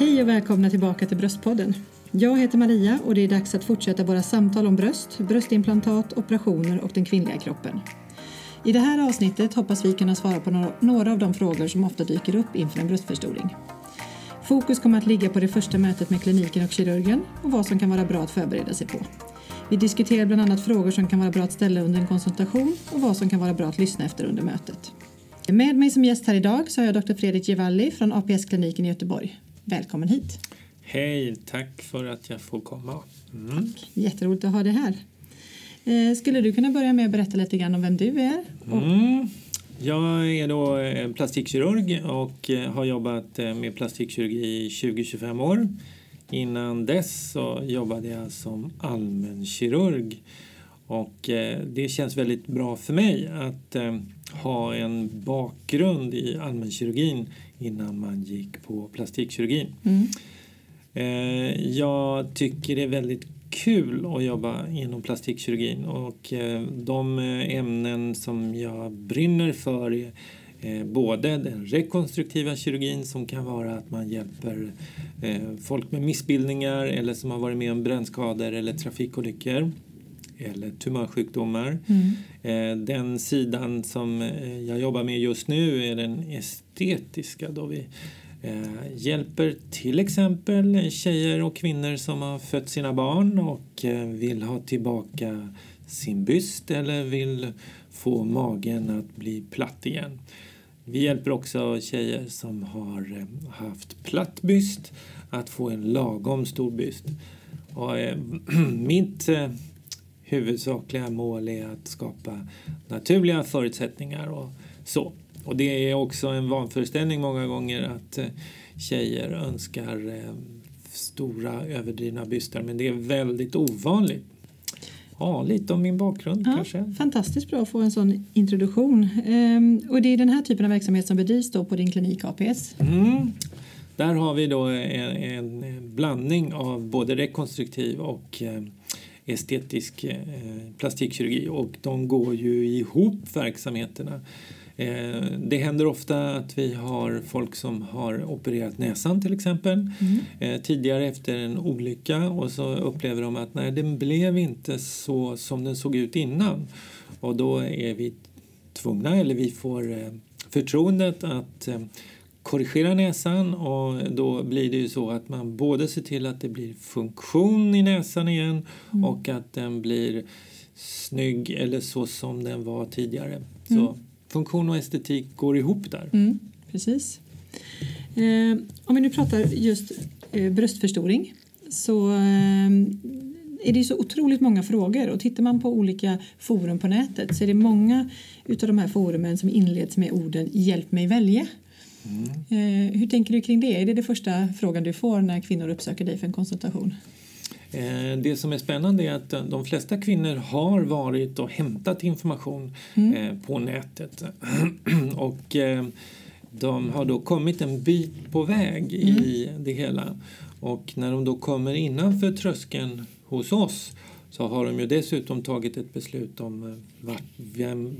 Hej och välkomna tillbaka till Bröstpodden. Jag heter Maria och det är dags att fortsätta våra samtal om bröst, bröstimplantat, operationer och den kvinnliga kroppen. I det här avsnittet hoppas vi kunna svara på några av de frågor som ofta dyker upp inför en bröstförstoring. Fokus kommer att ligga på det första mötet med kliniken och kirurgen och vad som kan vara bra att förbereda sig på. Vi diskuterar bland annat frågor som kan vara bra att ställa under en konsultation och vad som kan vara bra att lyssna efter under mötet. Med mig som gäst här idag så har jag Dr. Fredrik Gevalli från APS-kliniken i Göteborg. Välkommen hit! Hej, tack för att jag får komma. Mm. Jätteroligt att ha dig här. Eh, skulle du kunna börja med att berätta lite grann om vem du är? Mm. Jag är då plastikkirurg och eh, har jobbat eh, med plastikkirurgi i 20-25 år. Innan dess så jobbade jag som allmänkirurg och det känns väldigt bra för mig att ha en bakgrund i allmänkirurgin innan man gick på plastikkirurgin. Mm. Eh, jag tycker det är väldigt kul att jobba inom plastikkirurgin och eh, de ämnen som jag brinner för är eh, både den rekonstruktiva kirurgin som kan vara att man hjälper folk med missbildningar eller som har varit med om brännskador eller trafikolyckor eller tumörsjukdomar. Mm. Den sidan som jag jobbar med just nu är den estetiska då vi Eh, hjälper till exempel tjejer och kvinnor som har fött sina barn och eh, vill ha tillbaka sin byst eller vill få magen att bli platt igen. Vi hjälper också tjejer som har eh, haft platt byst att få en lagom stor byst. Och, mitt huvudsakliga mål är att skapa naturliga förutsättningar och så. Och det är också en vanföreställning många gånger att eh, tjejer önskar eh, stora överdrivna bystar men det är väldigt ovanligt. Ja, lite om min bakgrund ja, kanske. Fantastiskt bra att få en sån introduktion. Ehm, och det är den här typen av verksamhet som bedrivs då på din klinik APS? Mm. Där har vi då en, en blandning av både rekonstruktiv och eh, estetisk plastikkirurgi och de går ju ihop verksamheterna. Eh, det händer ofta att vi har folk som har opererat näsan till exempel mm. Eh, tidigare efter en olycka och så upplever de att nej, den blev inte så som den såg ut innan. Och då är vi tvungna, eller vi får eh, förtroendet att korrigera näsan och då blir det ju så att man både ser till att det blir funktion i näsan igen mm. och att den blir snygg eller så som den var tidigare. Mm. Så funktion och estetik går ihop där. Mm, precis. Eh, om vi nu pratar just eh, bröstförstoring så eh, är det så otroligt många frågor och tittar man på olika forum på nätet så är det många utav de här forumen som inleds med orden Hjälp mig välja. Mm. Eh, hur tänker du kring det? Är det den första frågan du får när kvinnor uppsöker dig för en konsultation? Eh, det som är spännande är att de flesta kvinnor har varit och hämtat information mm. Eh, på nätet. och eh, de har då kommit en bit på väg mm. i det hela. Och när de då kommer innanför tröskeln hos oss så har de ju dessutom tagit ett beslut om vem,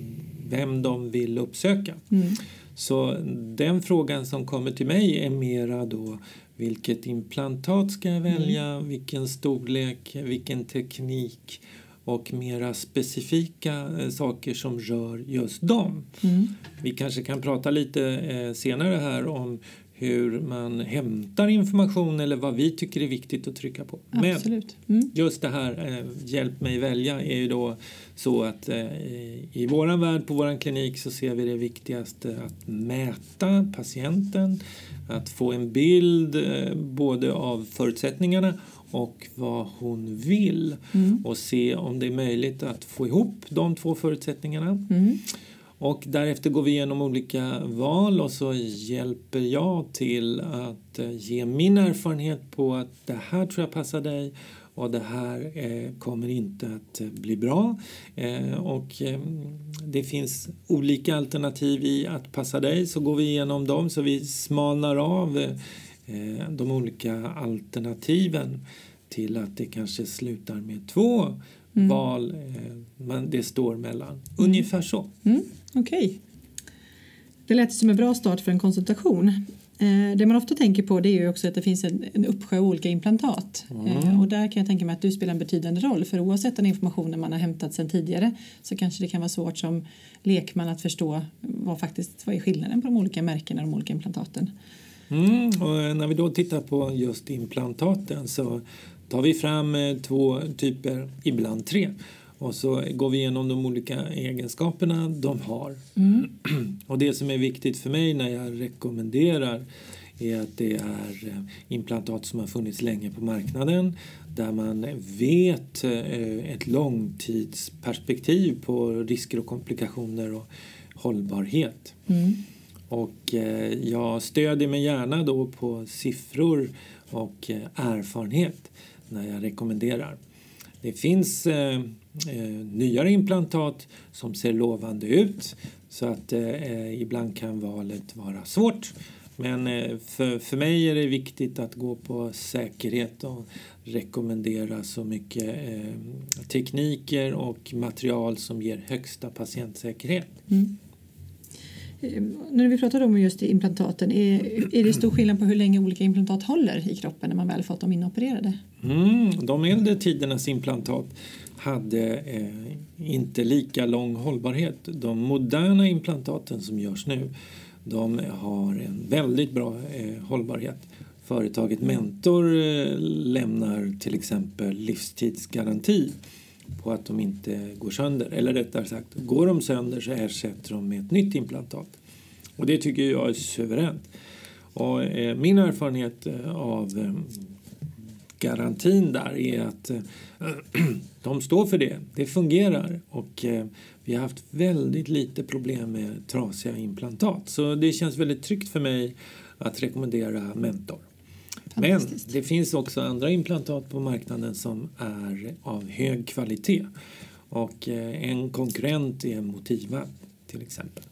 vem de vill uppsöka. Mm. Så den frågan som kommer till mig är mera då vilket implantat ska jag välja, mm. vilken storlek, vilken teknik och mera specifika eh, saker som rör just dem. Mm. Vi kanske kan prata lite eh, senare här om hur man hämtar information eller vad vi tycker är viktigt att trycka på. Absolut. Mm. Men just det här, eh, hjälp mig välja, är ju då så att eh, i våran värld på våran klinik så ser vi det viktigaste att mäta patienten, att få en bild eh, både av förutsättningarna och vad hon vill mm. och se om det är möjligt att få ihop de två förutsättningarna. Mm. Och därefter går vi igenom olika val och så hjälper jag till att eh, ge min erfarenhet på att det här tror jag passar dig och det här eh, kommer inte att eh, bli bra. Eh, och eh, det finns olika alternativ i att passa dig så går vi igenom dem så vi smalnar av eh, de olika alternativen till att det kanske slutar med två mm. val man, det står mellan. Mm. Ungefär så. Mm. Okej. Okay. Det lät som en bra start för en konsultation. Eh, det man ofta tänker på det är ju också att det finns en, en uppsjö av olika implantat. Mm. Eh, och där kan jag tänka mig att du spelar en betydande roll för oavsett den informationen man har hämtat sedan tidigare så kanske det kan vara svårt som lekman att förstå vad faktiskt vad är skillnaden på de olika märkena och de olika implantaten. Mm, och när vi då tittar på just implantaten så tar vi fram eh, två typer, ibland tre. Och så går vi igenom de olika egenskaperna de har. Mm. Och det som är viktigt för mig när jag rekommenderar är att det är eh, implantat som har funnits länge på marknaden där man vet eh, ett långtidsperspektiv på risker och komplikationer och hållbarhet. Mm. Och jag stödjer mig gärna då på siffror och erfarenhet när jag rekommenderar. Det finns eh, eh, nyare implantat som ser lovande ut så att eh, eh, ibland kan valet vara svårt. Men eh, för, för mig är det viktigt att gå på säkerhet och rekommendera så mycket eh, tekniker och material som ger högsta patientsäkerhet. Mm. Eh, när vi pratade om just implantaten, är, är det stor skillnad på hur länge olika implantat håller i kroppen när man väl fått dem inopererade? Mm, de äldre tidernas implantat hade eh, inte lika lång hållbarhet. De moderna implantaten som görs nu de har en väldigt bra eh, hållbarhet. Företaget Mentor eh, lämnar till exempel livstidsgaranti på att de inte går sönder. Eller rättare sagt, går de sönder så ersätter de med ett nytt implantat. Och det tycker jag är suveränt. Och, eh, min erfarenhet eh, av eh, garantin där är att eh, de står för det. Det fungerar och eh, vi har haft väldigt lite problem med trasiga implantat. Så det känns väldigt tryggt för mig att rekommendera Mentor. Men det finns också andra implantat på marknaden som är av hög kvalitet. Och eh, en konkurrent är Motiva till exempel.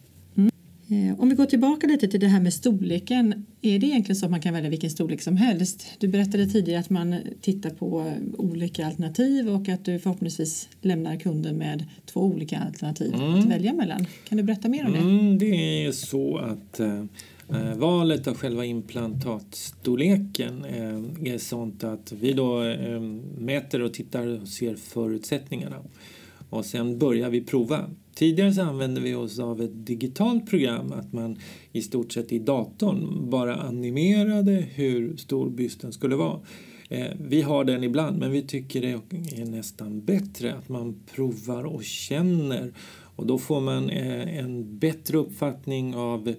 Eh, om vi går tillbaka lite till det här med storleken. Är det egentligen så att man kan välja vilken storlek som helst? Du berättade tidigare att man tittar på olika alternativ och att du förhoppningsvis lämnar kunden med två olika alternativ mm. att välja mellan. Kan du berätta mer om det? Mm, det är så att eh, eh Eh, valet av själva implantatstorleken eh, är sånt att vi då eh, mäter och tittar och ser förutsättningarna och sen börjar vi prova. Tidigare så använde vi oss av ett digitalt program, att man i stort sett i datorn bara animerade hur stor bysten skulle vara. Eh, vi har den ibland, men vi tycker det är nästan bättre att man provar och känner. Och då får man eh, en bättre uppfattning av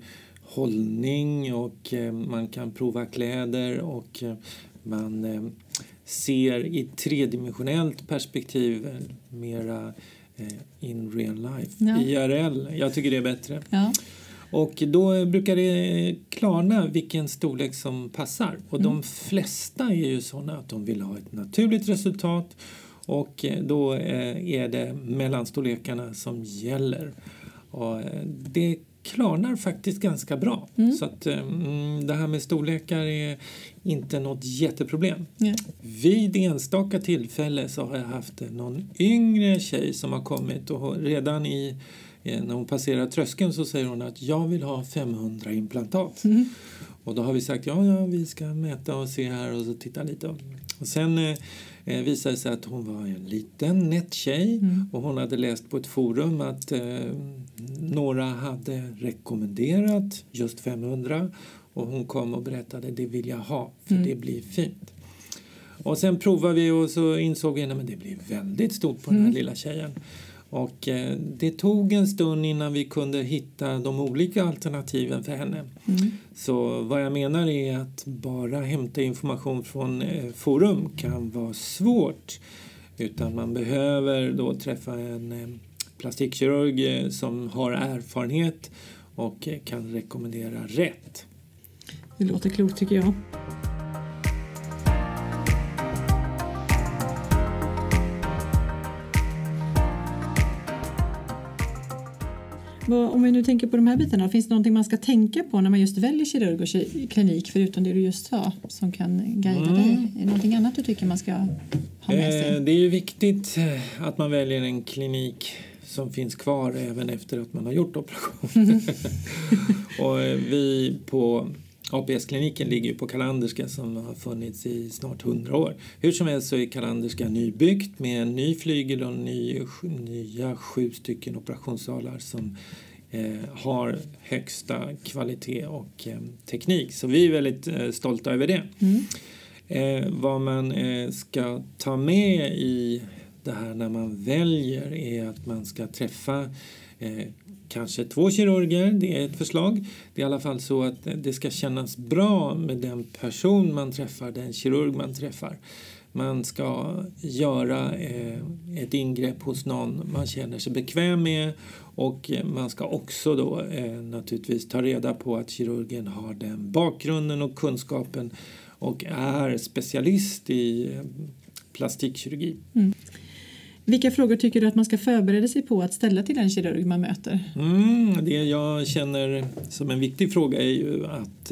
hållning och eh, man kan prova kläder och man ser i tredimensionellt perspektiv mera eh, in real life, ja. IRL. Jag tycker det är bättre. Ja. Och då brukar det klarna vilken storlek som passar. Och mm. de flesta är ju sådana att de vill ha ett naturligt resultat och eh, då eh, är det mellanstorlekarna som gäller. Och det klarnar faktiskt ganska bra. Mm. Så att um, det här med storlekar är inte något jätteproblem. Yeah. Vid enstaka tillfälle så har jag haft någon yngre tjej som har kommit och redan i eh, när hon passerar tröskeln så säger hon att jag vill ha 500 implantat. Mm. Och då har vi sagt ja, ja, vi ska mäta och se här och så titta lite. Och sen eh, eh, visade det sig att hon var en liten nätt tjej mm. och hon hade läst på ett forum att eh, några hade rekommenderat just 500 och hon kom och berättade det vill jag ha för mm. det blir fint. Och sen provade vi och så insåg vi att det blir väldigt stort på den här mm. lilla tjejen. Och eh, det tog en stund innan vi kunde hitta de olika alternativen för henne. Mm. Så vad jag menar är att bara hämta information från eh, forum kan vara svårt. Utan man behöver då träffa en eh, plastikkirurg som har erfarenhet och kan rekommendera rätt. Det låter klokt tycker jag. Om vi nu tänker på de här bitarna, finns det någonting man ska tänka på när man just väljer kirurg och klinik förutom det du just sa som kan guida mm. dig? Är det någonting annat du tycker man ska ha med sig? Eh, det är ju viktigt eh, att man väljer en klinik som finns kvar även efter att man har gjort operationen. och eh, vi på APS-kliniken ligger ju på Kalanderska som har funnits i snart 100 år. Hur som helst så är Kalanderska nybyggt med en ny flygel och ny, nya sju stycken operationssalar som eh, har högsta kvalitet och eh, teknik. Så vi är väldigt eh, stolta över det. Mm. Eh, vad man eh, ska ta med i det här när man väljer är att man ska träffa eh, kanske två kirurger, det är ett förslag. Det är i alla fall så att det ska kännas bra med den person man träffar, den kirurg man träffar. Man ska göra eh, ett ingrepp hos någon man känner sig bekväm med och man ska också då eh, naturligtvis ta reda på att kirurgen har den bakgrunden och kunskapen och är specialist i eh, plastikkirurgi. Mm. Vilka frågor tycker du att man ska förbereda sig på att ställa till den kirurg man möter? Mm, det jag känner som en viktig fråga är ju att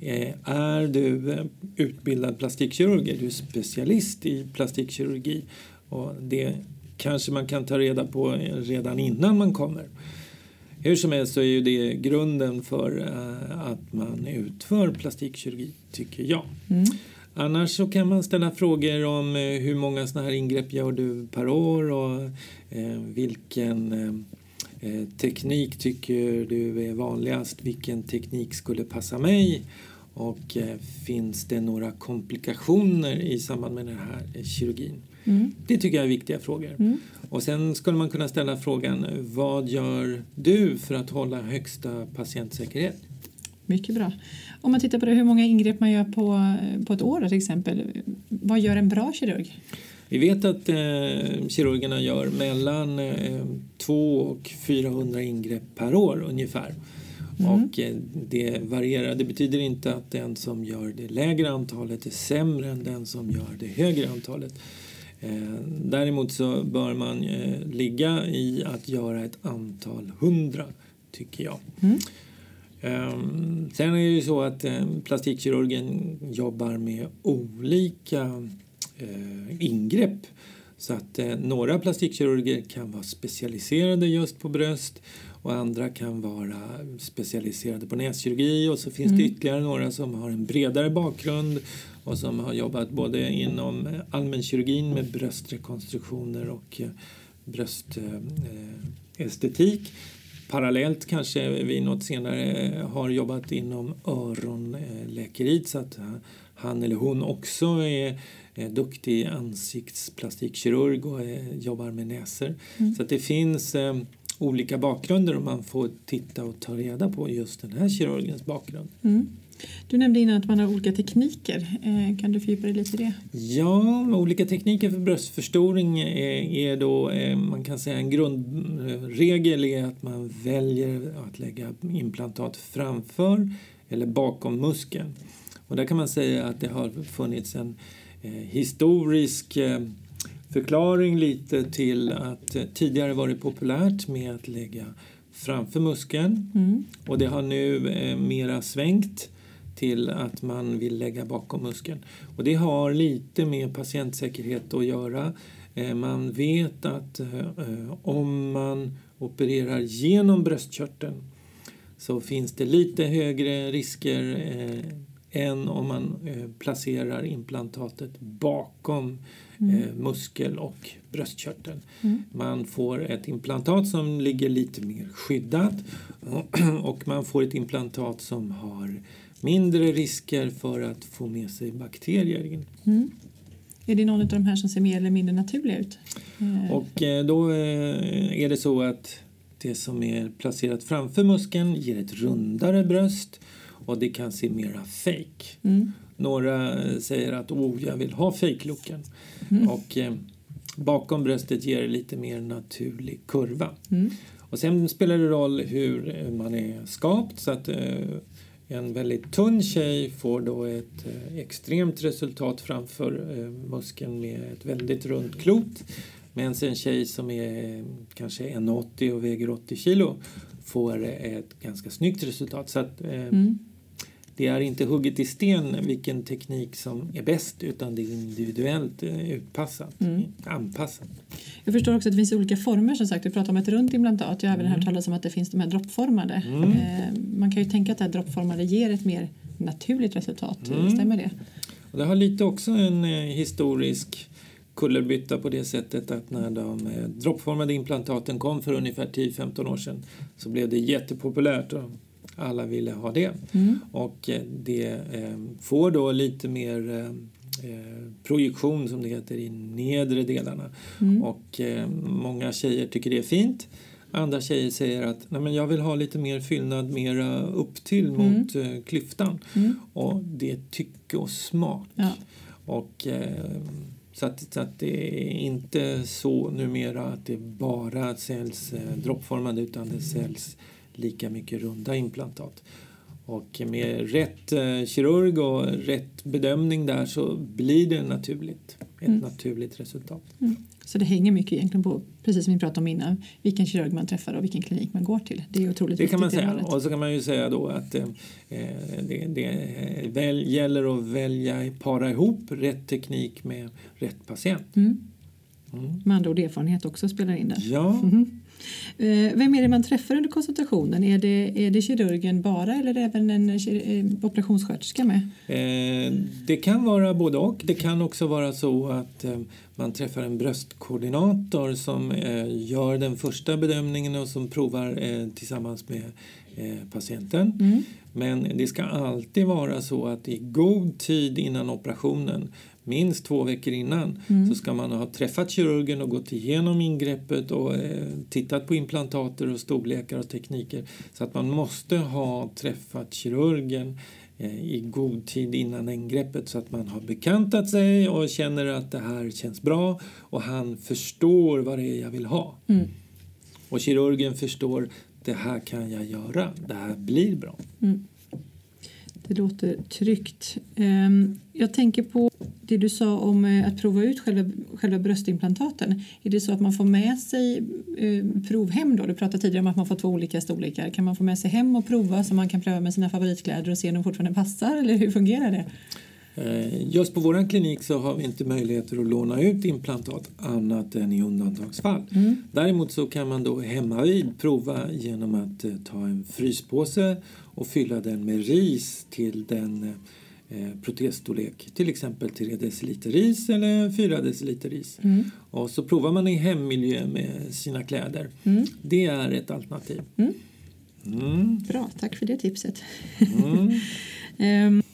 eh, är du utbildad plastikkirurg, är du specialist i plastikkirurgi? Och det kanske man kan ta reda på redan innan man kommer. Hur som helst så är ju det grunden för eh, att man utför plastikkirurgi, tycker jag. Mm. Annars så kan man ställa frågor om eh, hur många sådana här ingrepp gör du per år och eh, vilken eh, teknik tycker du är vanligast? Vilken teknik skulle passa mig? Och finns det några komplikationer i samband med den här kirurgin? Mm. Det tycker jag är viktiga frågor. Mm. Och sen skulle man kunna ställa frågan vad gör du för att hålla högsta patientsäkerhet? Mycket bra. Om man tittar på det, hur många ingrepp man gör på, på ett år till exempel. Vad gör en bra kirurg? Vi vet att eh, kirurgerna gör mellan eh, 2 och 400 ingrepp per år ungefär. Mm. Och eh, det varierar. Det betyder inte att den som gör det lägre antalet är sämre än den som gör det högre antalet. Eh, däremot så bör man eh, ligga i att göra ett antal hundra, tycker jag. Mm. Um, sen är det ju så att um, plastikkirurgen jobbar med olika uh, ingrepp. Så att uh, några plastikkirurger kan vara specialiserade just på bröst och andra kan vara specialiserade på näskirurgi och så finns mm. det ytterligare några som har en bredare bakgrund och som har jobbat både inom allmänkirurgin med bröstrekonstruktioner och bröstestetik parallellt kanske vi något senare har jobbat inom öronläkeriet så att han eller hon också är duktig ansiktsplastikkirurg och jobbar med näsor. Mm. Så att det finns eh, olika bakgrunder och man får titta och ta reda på just den här kirurgens bakgrund. Mm. Du nämnde innan att man har olika tekniker. Eh, kan du fördjupa dig lite i det? Ja, olika tekniker för bröstförstoring är då, eh, man kan säga en grundregel är att man väljer att lägga implantat framför eller bakom muskeln. Och där kan man säga att det har funnits en eh, historisk förklaring lite till att tidigare var det populärt med att lägga framför muskeln mm. och det har nu mera svängt till att man vill lägga bakom muskeln. Och det har lite med patientsäkerhet att göra. Eh, man vet att eh, om man opererar genom bröstkörteln så finns det lite högre risker eh, än om man placerar implantatet bakom mm. muskel och bröstkörteln. Mm. Man får ett implantat som ligger lite mer skyddat och man får ett implantat som har mindre risker för att få med sig bakterier. Mm. Är det någon av de här som ser mer eller mindre naturliga ut? Eh. Och eh, då eh, är det så att det som är placerat framför muskeln ger ett rundare bröst och det kan se mera fake. Mm. Några säger att oh, jag vill ha fake-looken. Mm. Och bakom bröstet ger det lite mer naturlig kurva. Mm. Och sen spelar det roll hur man är skapt så att en väldigt tunn tjej får då ett eh, extremt resultat framför eh, muskeln med ett väldigt runt klot. Medan en tjej som är eh, kanske 1,80 och väger 80 kilo får ett ganska snyggt resultat. Så att, mm det är inte hugget i sten vilken teknik som är bäst utan det är individuellt eh, utpassat, mm. anpassat. Jag förstår också att det finns olika former som sagt. Vi pratar om ett runt implantat. Jag har även mm. hört talas om att det finns de här droppformade. Mm. Eh, man kan ju tänka att det här droppformade ger ett mer naturligt resultat. Mm. Stämmer det? Och det har lite också en eh, historisk kullerbytta på det sättet att när de eh, droppformade implantaten kom för ungefär 10-15 år sedan så blev det jättepopulärt och alla ville ha det. Mm. Och eh, det eh, får då lite mer eh, projektion som det heter i nedre delarna. Mm. Och många tjejer tycker det är fint. Andra tjejer säger att Nej, men jag vill ha lite mer fyllnad mera upp till mot klyftan. Mm. Och det är tycke och smak. Ja. Och, så, att, så att det är inte så numera att det bara säljs droppformade utan det säljs lika mycket runda implantat. Och med rätt eh, kirurg och rätt bedömning där så blir det naturligt, ett Mm. naturligt resultat. Så det hänger mycket egentligen på, precis som vi pratade om innan, vilken kirurg man träffar och vilken klinik man går till. Det är otroligt Det kan man säga. Och så kan man ju säga då att eh, eh, det, det eh, väl, gäller att välja, para ihop rätt teknik med rätt patient. Mm. Mm. Med andra ord erfarenhet också spelar in där. Ja. Eh, Vem är det man träffar under konsultationen? Är det, är det kirurgen bara eller är det även en eh, operationssköterska med? Eh, det kan vara både och. Det kan också vara så att eh, man träffar en bröstkoordinator som eh, gör den första bedömningen och som provar eh, tillsammans med patienten. Mm. Men det ska alltid vara så att i god tid innan operationen, minst två veckor innan, Mm. så ska man ha träffat kirurgen och gått igenom ingreppet och eh, tittat på implantater och storlekar och tekniker. Så att man måste ha träffat kirurgen eh, i god tid innan ingreppet så att man har bekantat sig och känner att det här känns bra och han förstår vad det är jag vill ha. Mm. Och kirurgen förstår det här kan jag göra, det här blir bra. Mm. Det låter tryggt. Ehm, jag tänker på det du sa om eh, att prova ut själva, själva bröstimplantaten. Är det så att man får med sig eh, prov hem då? Du pratade tidigare om att man får två olika storlekar. Kan man få med sig hem och prova så man kan pröva med sina favoritkläder och se om de fortfarande passar? Eller hur fungerar det? Eh, Just på vår klinik så har vi inte möjligheter att låna ut implantat annat än i undantagsfall. Mm. Däremot så kan man då hemma vid prova genom att eh, ta en fryspåse och fylla den med ris till den eh, protesstorlek. Till exempel 3 deciliter ris eller 4 deciliter ris. Mm. Och så provar man i hemmiljö med sina kläder. Mm. Det är ett alternativ. Mm. Mm. Bra, tack för det tipset. Mm.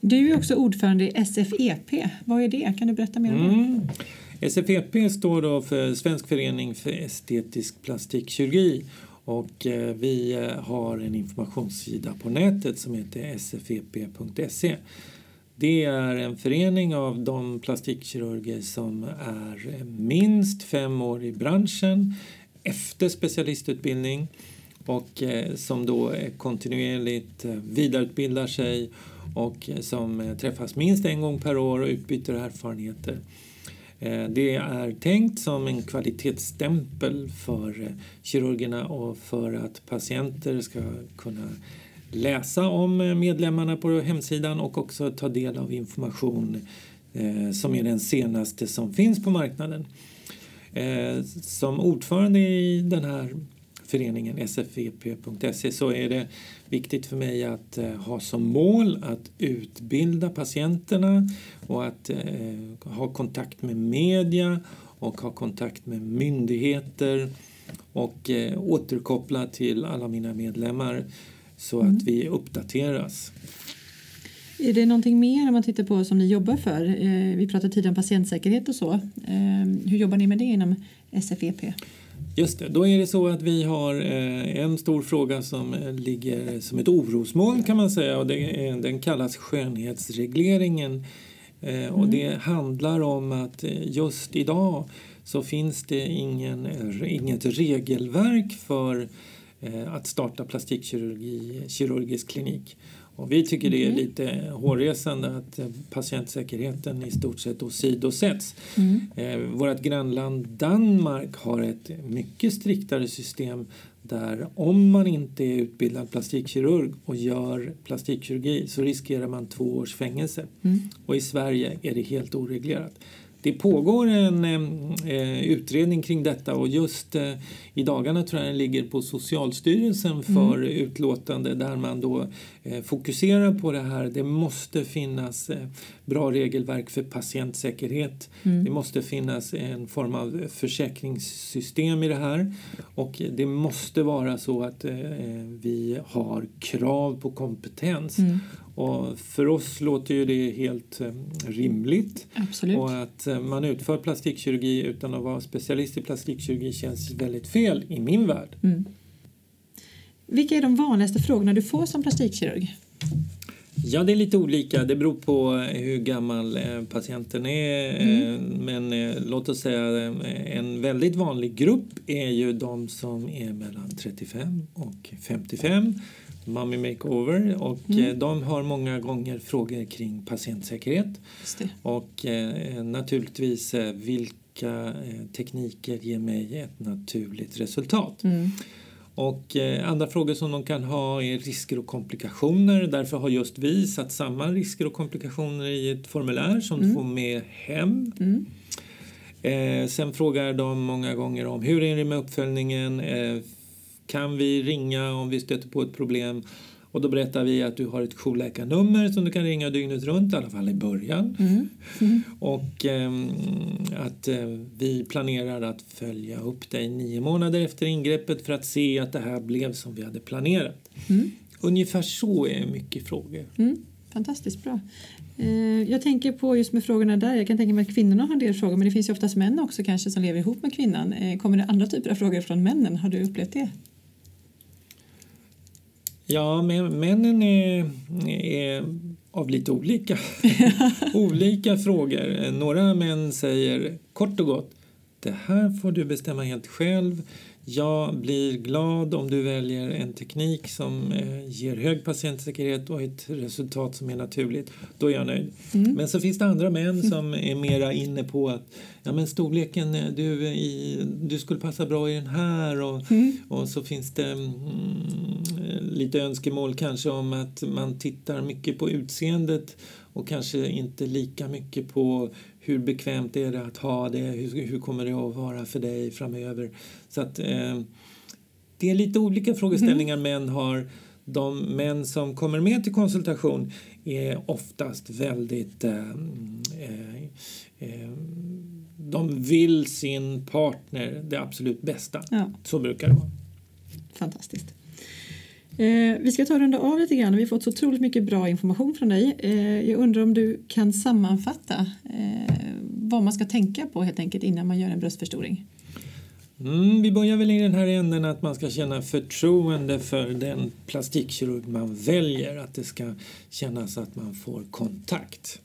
Du är också ordförande i SFEP. Vad är det? Kan du berätta mer om det? Mm. SFEP står då för Svensk förening för estetisk plastikkirurgi och eh, vi eh, har en informationssida på nätet som heter sfep.se. Det är en förening av de plastikkirurger som är eh, minst fem år i branschen efter specialistutbildning och som då kontinuerligt vidareutbildar sig och eh, som eh, träffas minst en gång per år och utbyter erfarenheter. Eh, det är tänkt som en kvalitetsstämpel för kirurgerna och för att patienter ska kunna läsa om medlemmarna på hemsidan och också ta del av information som är den senaste som finns på marknaden. Som ordförande i den här föreningen sfep.se så är det viktigt för mig att eh, ha som mål att utbilda patienterna och att eh, ha kontakt med media och ha kontakt med myndigheter och eh, återkoppla till alla mina medlemmar så att vi uppdateras. Är det någonting mer om man tittar på som ni jobbar för? Vi pratade tidigare om patientsäkerhet och så. Hur jobbar ni med det inom SFEP? Just det, då är det så att vi har eh, en stor fråga som eh, ligger som ett orosmoln kan man säga och det är, den kallas skönhetsregleringen. Eh, och det handlar om att just idag så finns det ingen, inget regelverk för att starta plastikkirurgi, kirurgisk klinik. Och vi tycker det är lite hårresande att eh, patientsäkerheten i stort sett åsidosätts. Mm. Eh, vårt grannland Danmark har ett mycket striktare system där om man inte är utbildad plastikkirurg och gör plastikkirurgi så riskerar man två års fängelse. Mm. Och i Sverige är det helt oreglerat. Det pågår en eh, utredning kring detta och just eh, i dagarna tror jag den ligger på Socialstyrelsen för mm. utlåtande där man då eh, fokuserar på det här. Det måste finnas eh, bra regelverk för patientsäkerhet. Mm. Det måste finnas en form av försäkringssystem i det här och det måste vara så att eh, vi har krav på kompetens. Mm. Och för oss låter ju det helt eh, rimligt. Absolut. Och att eh, man utför plastikkirurgi utan att vara specialist i plastikkirurgi känns väldigt fel i min värld. Mm. Vilka är de vanligaste frågorna du får som plastikkirurg? Ja, det är lite olika. Det beror på hur gammal eh, patienten är. Mm. Men låt oss säga en väldigt vanlig grupp är ju de som är mellan 35 och 55 Mummy Makeover och mm. Eh, de har många gånger frågor kring patientsäkerhet och eh, naturligtvis eh, vilka eh, tekniker ger mig ett naturligt resultat. Mm. Och eh, andra frågor som de kan ha är risker och komplikationer. Därför har just vi satt samman risker och komplikationer i ett formulär som mm. du får med hem. Mm. Eh, sen frågar de många gånger om hur är det med uppföljningen? kan vi ringa om vi stöter på ett problem. Och då berättar vi att du har ett jourläkarnummer som du kan ringa dygnet runt, i alla fall i början. Mm. Mm. Och eh, att eh, vi planerar att följa upp dig nio månader efter ingreppet för att se att det här blev som vi hade planerat. Mm. Ungefär så är mycket frågor. Mm. Fantastiskt bra. Eh, jag tänker på just med frågorna där, jag kan tänka mig att kvinnorna har en del frågor men det finns ju oftast män också kanske som lever ihop med kvinnan. Eh, kommer det andra typer av frågor från männen? Har du upplevt det? Ja, männen är, är av lite olika, olika frågor. Några män säger kort och gott det här får du bestämma helt själv. Jag blir glad om du väljer en teknik som eh, ger hög patientsäkerhet och ett resultat som är naturligt. Då är jag nöjd. Mm. Men så finns det andra män som är mera inne på att ja, men storleken, eh, du, i, du skulle passa bra i den här och, mm. och så finns det mm, lite önskemål kanske om att man tittar mycket på utseendet och kanske inte lika mycket på hur bekvämt är det att ha det, hur, hur kommer det att vara för dig framöver. Så att eh, det är lite olika frågeställningar mm. män har. De män som kommer med till konsultation är oftast väldigt eh, eh, eh, de vill sin partner det absolut bästa. Ja. Så brukar det vara. Fantastiskt. Eh, vi ska ta och runda av lite grann. Vi har fått så otroligt mycket bra information från dig. Eh, jag undrar om du kan sammanfatta eh, vad man ska tänka på helt enkelt innan man gör en bröstförstoring. Mm, vi börjar väl i den här änden att man ska känna förtroende för den plastikkirurg man väljer. Att det ska kännas att man får kontakt.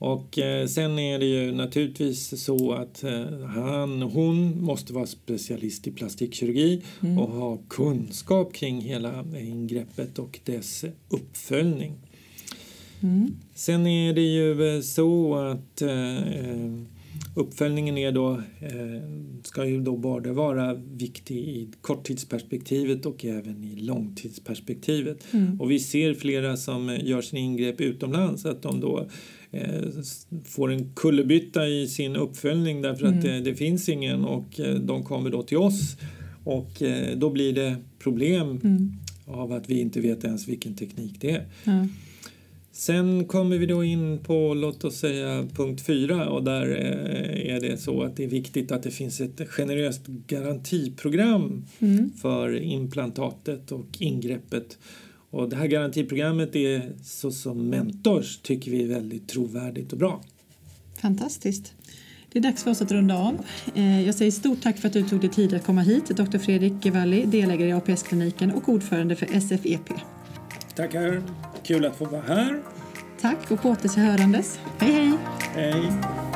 Och eh, sen är det ju naturligtvis så att eh, han, hon måste vara specialist i plastikkirurgi mm. och ha kunskap kring hela ingreppet och dess uppföljning. Mm. Sen är det ju eh, så att uppföljningen är då, ska ju då både vara viktig i korttidsperspektivet och även i långtidsperspektivet. Mm. Och vi ser flera som gör sina ingrepp utomlands att de då får en kullerbytta i sin uppföljning därför mm. att det, det, finns ingen och eh, de kommer då till oss och eh, då blir det problem mm. av att vi inte vet ens vilken teknik det är. Mm. Sen kommer vi då in på, låt oss säga, punkt fyra och där är det så att det är viktigt att det finns ett generöst garantiprogram mm. för implantatet och ingreppet och det här garantiprogrammet är så som mentors tycker vi är väldigt trovärdigt och bra. Fantastiskt. Det är dags för oss att runda av. Eh, jag säger stort tack för att du tog dig tid att komma hit, Dr. Fredrik Gevalli, delägare i APS-kliniken och ordförande för SFEP. Tackar, kul att få vara här. Tack och på återhörandes. Hej hej! Hej!